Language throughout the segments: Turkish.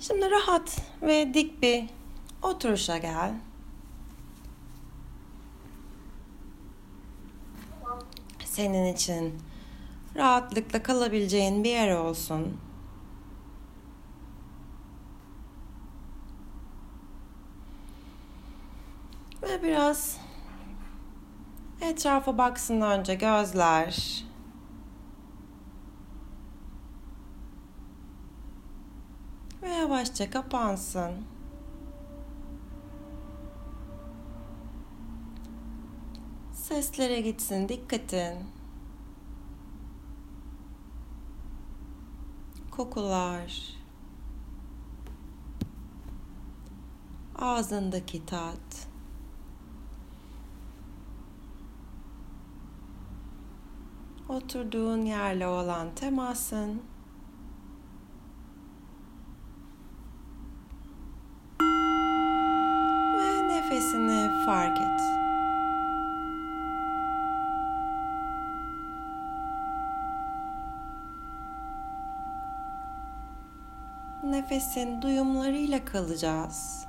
Şimdi rahat ve dik bir oturuşa gel. Senin için rahatlıkla kalabileceğin bir yer olsun. Ve biraz etrafa baksın önce gözler. Ve yavaşça kapansın. Seslere gitsin dikkatin. Kokular. Ağzındaki tat. Oturduğun yerle olan temasın. Ve nefesini fark et. Nefesin duyumlarıyla kalacağız.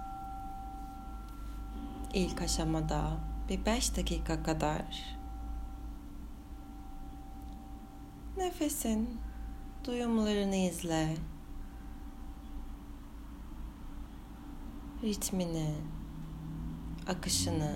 İlk aşamada bir beş dakika kadar. Nefesin duyumlarını izle. Ritmini, akışını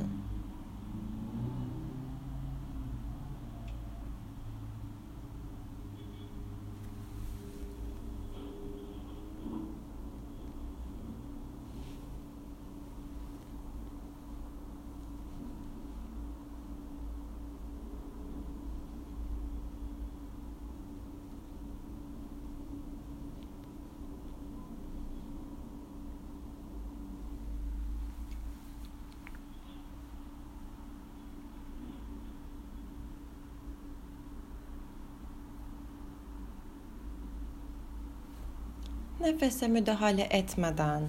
Nefese müdahale etmeden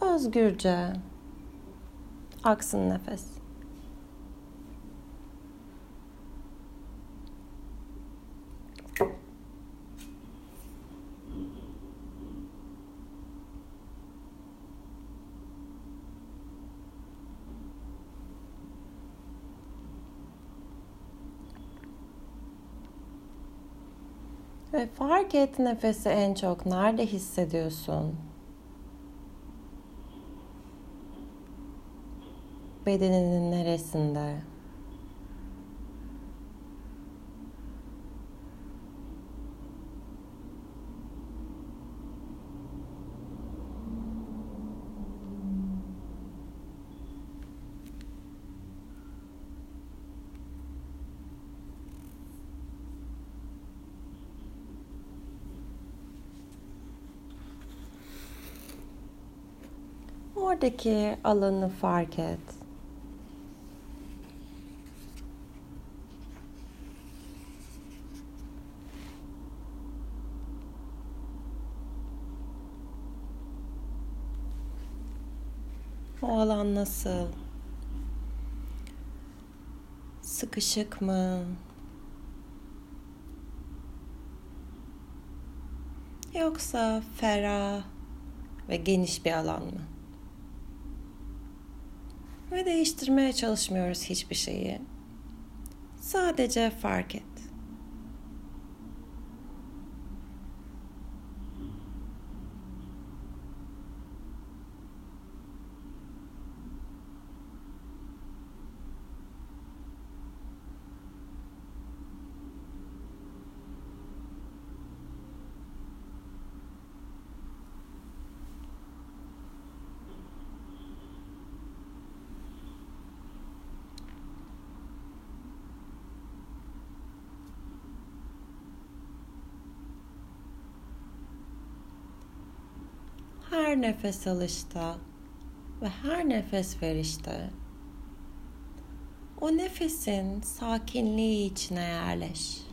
özgürce aksın nefes. Ve fark et nefesi en çok nerede hissediyorsun? Bedeninin neresinde? Oradaki alanı fark et. O alan nasıl? Sıkışık mı? Yoksa ferah ve geniş bir alan mı? Ve değiştirmeye çalışmıyoruz hiçbir şeyi. Sadece fark et. Her nefes alışta ve her nefes verişte o nefesin sakinliği içine yerleş.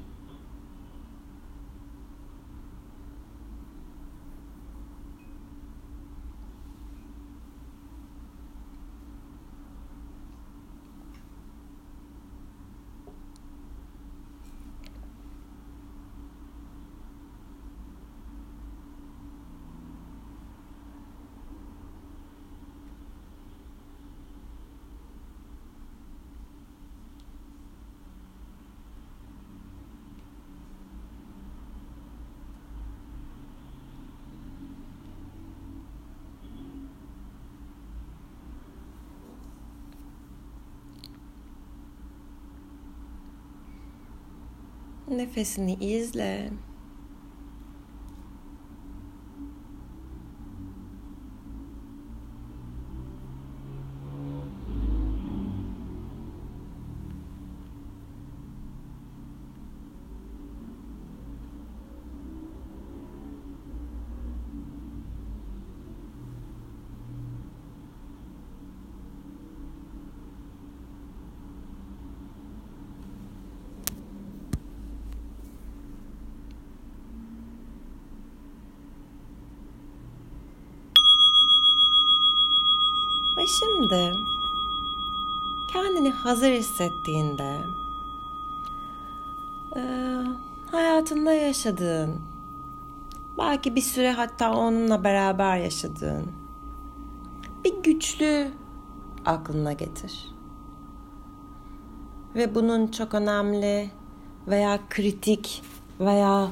Nefesini izle. Ve şimdi kendini hazır hissettiğinde e, hayatında yaşadığın belki bir süre hatta onunla beraber yaşadığın bir güçlü aklına getir. Ve bunun çok önemli veya kritik veya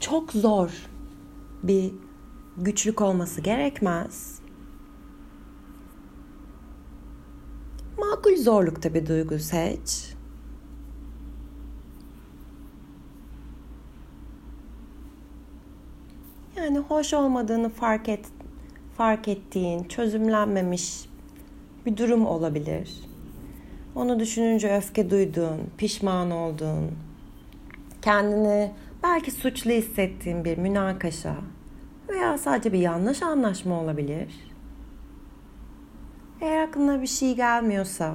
çok zor bir güçlük olması gerekmez. Makul zorlukta bir duygu seç. Yani hoş olmadığını fark et fark ettiğin, çözümlenmemiş bir durum olabilir. Onu düşününce öfke duyduğun, pişman olduğun, kendini belki suçlu hissettiğin bir münakaşa veya sadece bir yanlış anlaşma olabilir. Eğer aklına bir şey gelmiyorsa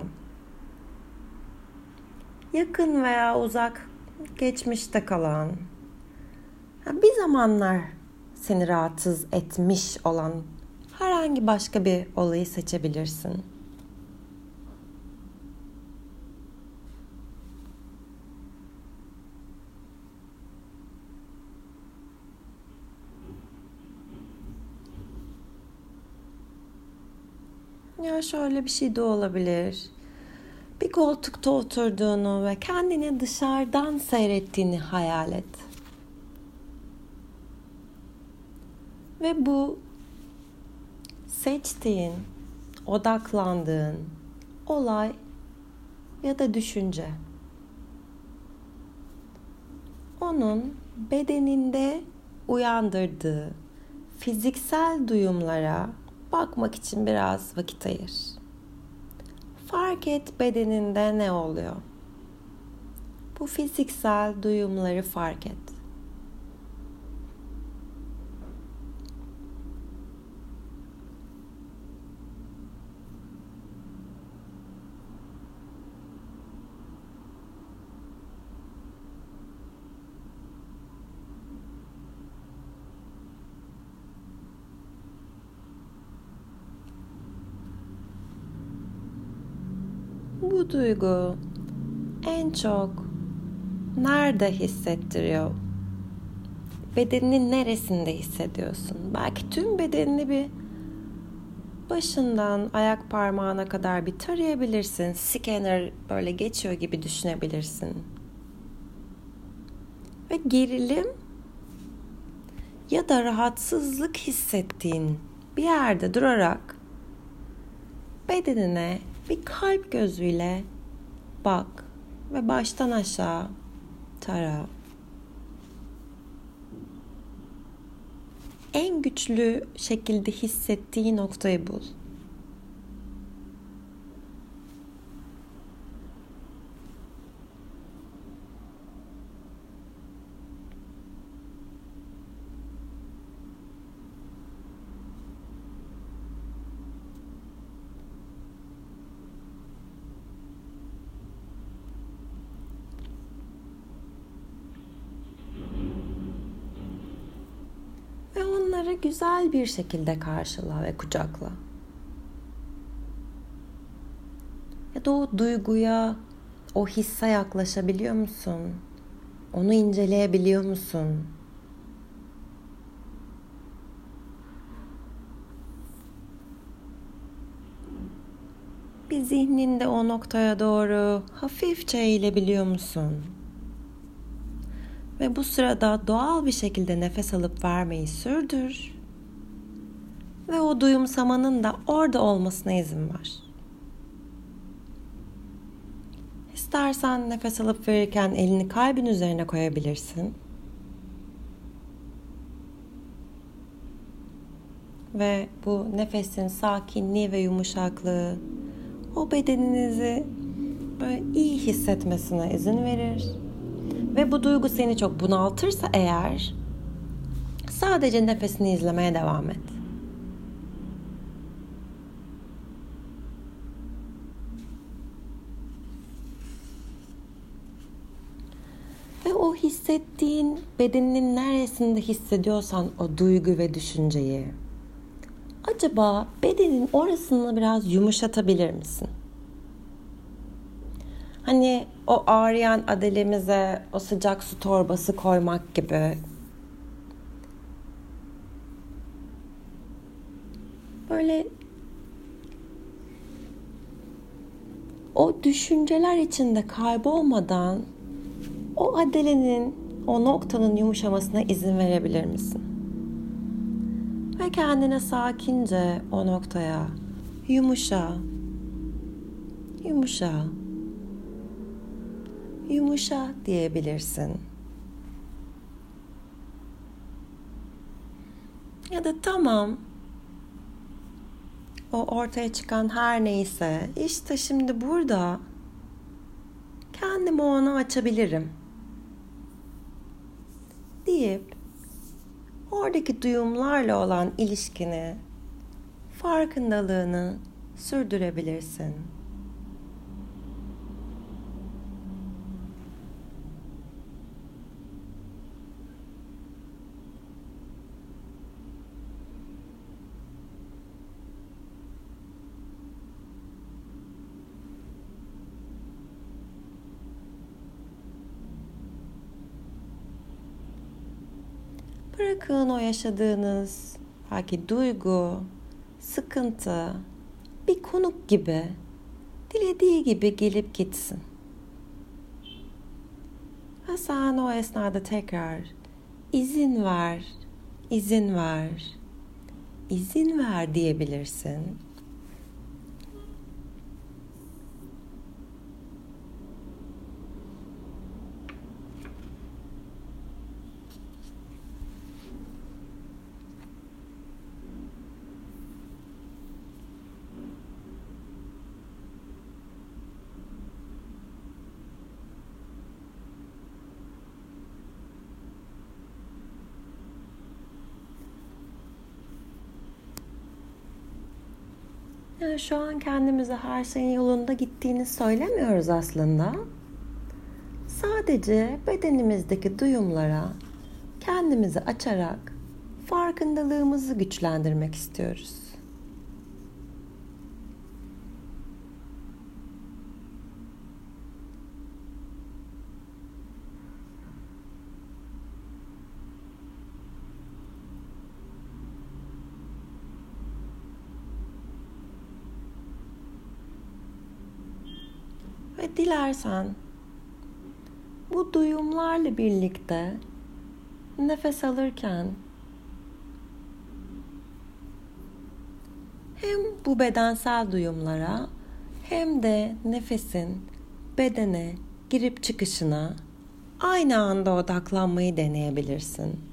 yakın veya uzak geçmişte kalan bir zamanlar seni rahatsız etmiş olan herhangi başka bir olayı seçebilirsin. Ya şöyle bir şey de olabilir. Bir koltukta oturduğunu ve kendini dışarıdan seyrettiğini hayal et. Ve bu seçtiğin, odaklandığın olay ya da düşünce onun bedeninde uyandırdığı fiziksel duyumlara bakmak için biraz vakit ayır. Fark et bedeninde ne oluyor. Bu fiziksel duyumları fark et. Bu duygu en çok nerede hissettiriyor? Bedeninin neresinde hissediyorsun? Belki tüm bedenini bir başından ayak parmağına kadar bir tarayabilirsin. Scanner böyle geçiyor gibi düşünebilirsin. Ve gerilim ya da rahatsızlık hissettiğin bir yerde durarak bedenine bir kalp gözüyle bak ve baştan aşağı tara. En güçlü şekilde hissettiği noktayı bul. Onları güzel bir şekilde karşıla ve kucakla. Ya da o duyguya, o hisse yaklaşabiliyor musun? Onu inceleyebiliyor musun? Bir zihninde o noktaya doğru hafifçe eğilebiliyor musun? Ve bu sırada doğal bir şekilde nefes alıp vermeyi sürdür. Ve o duyumsamanın da orada olmasına izin ver. İstersen nefes alıp verirken elini kalbin üzerine koyabilirsin. Ve bu nefesin sakinliği ve yumuşaklığı o bedeninizi böyle iyi hissetmesine izin verir. Ve bu duygu seni çok bunaltırsa eğer sadece nefesini izlemeye devam et. Ve o hissettiğin bedeninin neresinde hissediyorsan o duygu ve düşünceyi acaba bedenin orasını biraz yumuşatabilir misin? Hani o ağrıyan adelemize o sıcak su torbası koymak gibi. Böyle o düşünceler içinde kaybolmadan o adelenin, o noktanın yumuşamasına izin verebilir misin? Ve kendine sakince o noktaya yumuşa, yumuşa, yumuşa diyebilirsin. Ya da tamam, o ortaya çıkan her neyse işte şimdi burada kendimi ona açabilirim deyip oradaki duyumlarla olan ilişkini, farkındalığını sürdürebilirsin. Bırakın o yaşadığınız belki duygu, sıkıntı bir konuk gibi dilediği gibi gelip gitsin. Ve sen o esnada tekrar izin ver, izin ver, izin ver diyebilirsin. Şu an kendimize her şeyin yolunda gittiğini söylemiyoruz aslında. Sadece bedenimizdeki duyumlara kendimizi açarak farkındalığımızı güçlendirmek istiyoruz. Ve dilersen bu duyumlarla birlikte nefes alırken hem bu bedensel duyumlara hem de nefesin bedene girip çıkışına aynı anda odaklanmayı deneyebilirsin.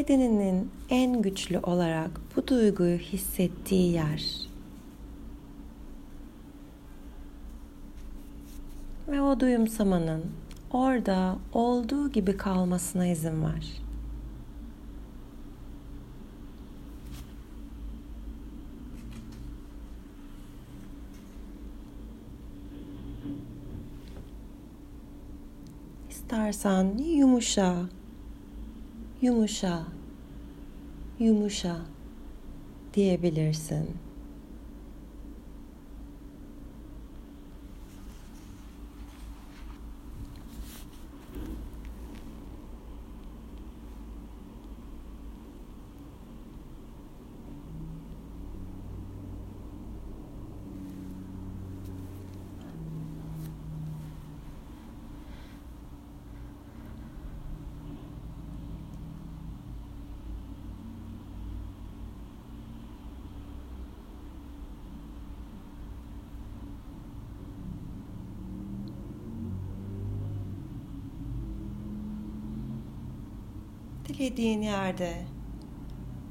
Bedeninin en güçlü olarak bu duyguyu hissettiği yer. Ve o duyumsamanın orada olduğu gibi kalmasına izin ver. İstersen yumuşa yumuşa, yumuşa diyebilirsin. Dilediğin yerde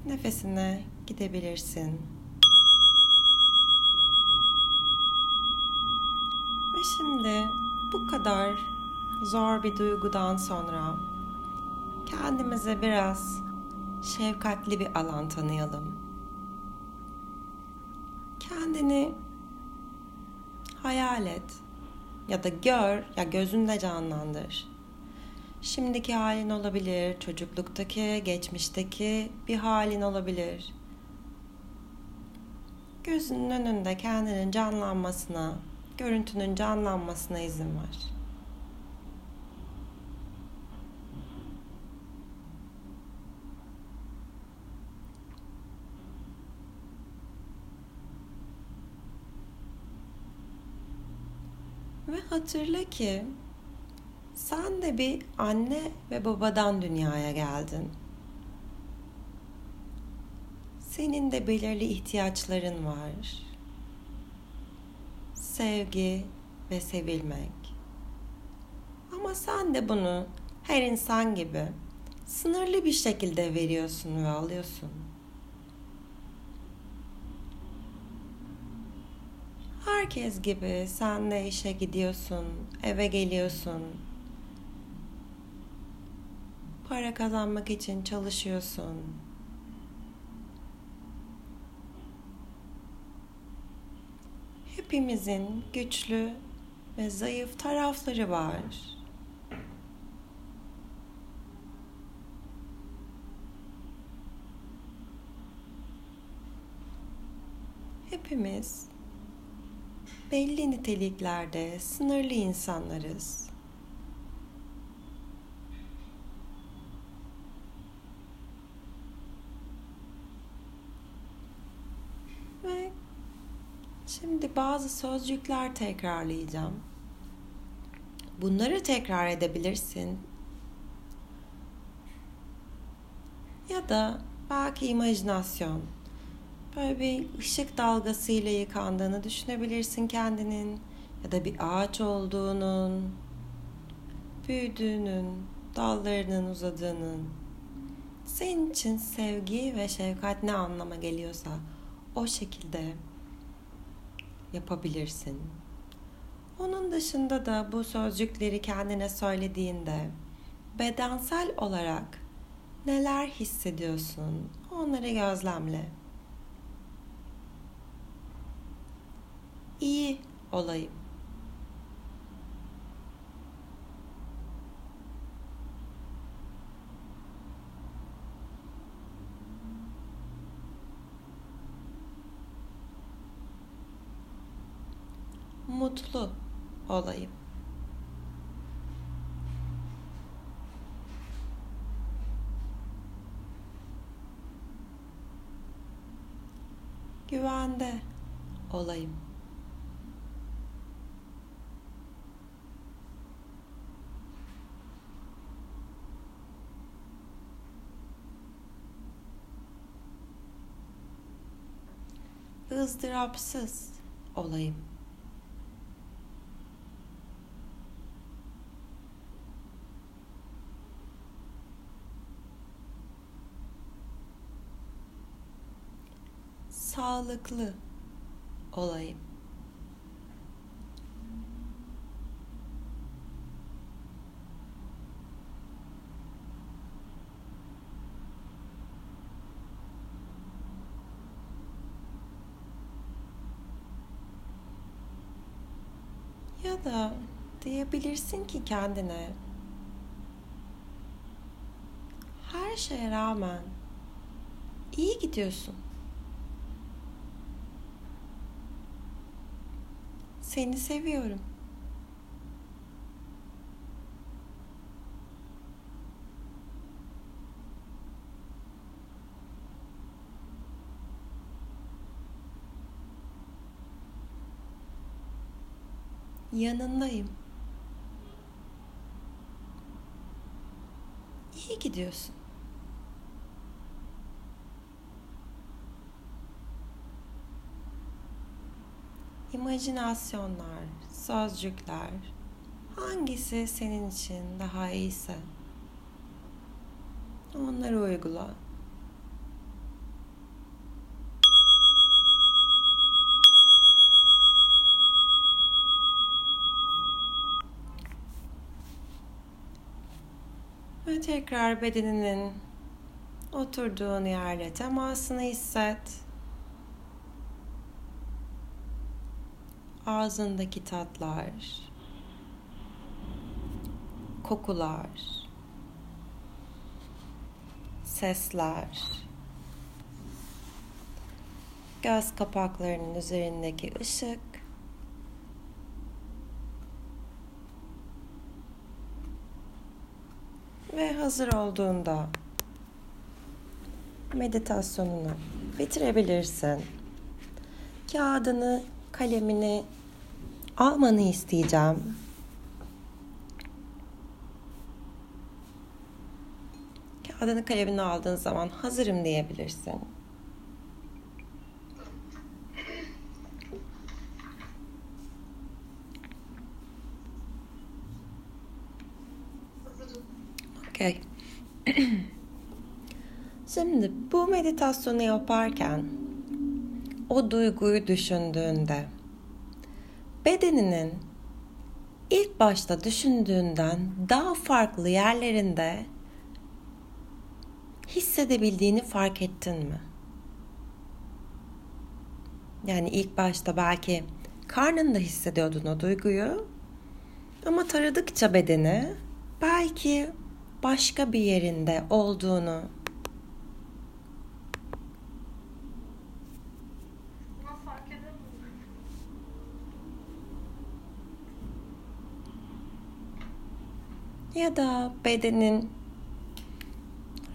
nefesine gidebilirsin. Ve şimdi bu kadar zor bir duygudan sonra kendimize biraz şefkatli bir alan tanıyalım. Kendini hayal et ya da gör ya gözünde canlandır. Şimdiki halin olabilir, çocukluktaki, geçmişteki bir halin olabilir. Gözünün önünde kendinin canlanmasına, görüntünün canlanmasına izin ver. Ve hatırla ki sen de bir anne ve babadan dünyaya geldin. Senin de belirli ihtiyaçların var. Sevgi ve sevilmek. Ama sen de bunu her insan gibi sınırlı bir şekilde veriyorsun ve alıyorsun. Herkes gibi sen de işe gidiyorsun, eve geliyorsun. Para kazanmak için çalışıyorsun. Hepimizin güçlü ve zayıf tarafları var. Hepimiz belli niteliklerde sınırlı insanlarız. Ve şimdi bazı sözcükler tekrarlayacağım. Bunları tekrar edebilirsin. Ya da belki imajinasyon Böyle bir ışık dalgasıyla yıkandığını düşünebilirsin kendinin ya da bir ağaç olduğunun, büyüdüğünün, dallarının uzadığının. Senin için sevgi ve şefkat ne anlama geliyorsa o şekilde yapabilirsin. Onun dışında da bu sözcükleri kendine söylediğinde bedensel olarak neler hissediyorsun? Onları gözlemle. iyi olayım. Mutlu olayım. Güvende olayım. ızdırapsız olayım. Sağlıklı olayım. Ya da diyebilirsin ki kendine her şeye rağmen iyi gidiyorsun. Seni seviyorum. Yanındayım. İyi gidiyorsun. İmajinasyonlar, sözcükler hangisi senin için daha iyiyse Onları uygula. Ve tekrar bedeninin oturduğun yerle temasını hisset. Ağzındaki tatlar, kokular, sesler, göz kapaklarının üzerindeki ışık, ve hazır olduğunda meditasyonunu bitirebilirsin. Kağıdını, kalemini almanı isteyeceğim. Kağıdını, kalemini aldığın zaman hazırım diyebilirsin. Okay. Şimdi bu meditasyonu yaparken o duyguyu düşündüğünde bedeninin ilk başta düşündüğünden daha farklı yerlerinde hissedebildiğini fark ettin mi? Yani ilk başta belki karnında hissediyordun o duyguyu ama taradıkça bedeni belki başka bir yerinde olduğunu ya da bedenin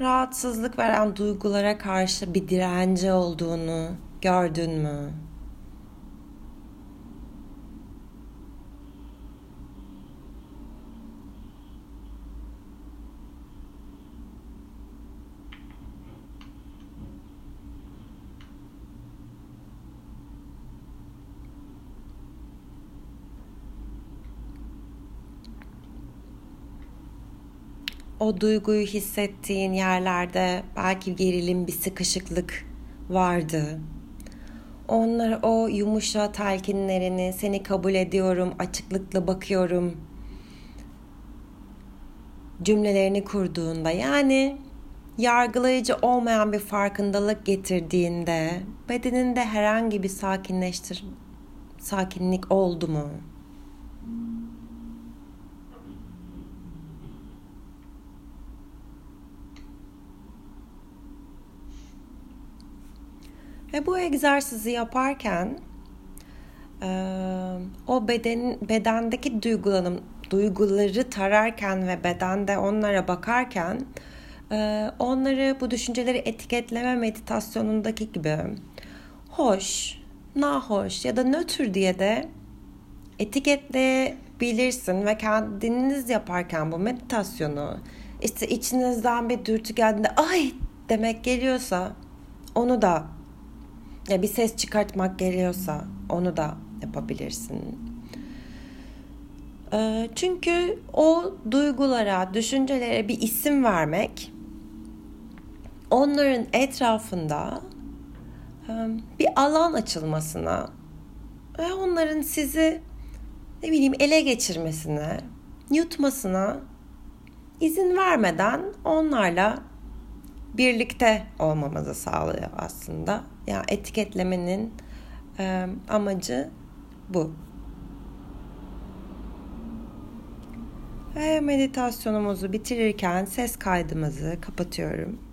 rahatsızlık veren duygulara karşı bir direnci olduğunu gördün mü? O duyguyu hissettiğin yerlerde belki gerilim, bir sıkışıklık vardı. Onlara o yumuşa telkinlerini, seni kabul ediyorum, açıklıkla bakıyorum cümlelerini kurduğunda yani yargılayıcı olmayan bir farkındalık getirdiğinde bedeninde herhangi bir sakinleştir sakinlik oldu mu? Ve bu egzersizi yaparken o beden bedendeki duygulanım duyguları tararken ve bedende onlara bakarken onları bu düşünceleri etiketleme meditasyonundaki gibi hoş, nahoş ya da nötr diye de etiketleyebilirsin ve kendiniz yaparken bu meditasyonu işte içinizden bir dürtü geldiğinde ay! demek geliyorsa onu da ya bir ses çıkartmak geliyorsa onu da yapabilirsin. Ee, çünkü o duygulara, düşüncelere bir isim vermek onların etrafında bir alan açılmasına ve onların sizi ne bileyim ele geçirmesine, yutmasına izin vermeden onlarla birlikte olmamızı sağlıyor aslında. Yani etiketlemenin e, amacı bu. Ve meditasyonumuzu bitirirken ses kaydımızı kapatıyorum.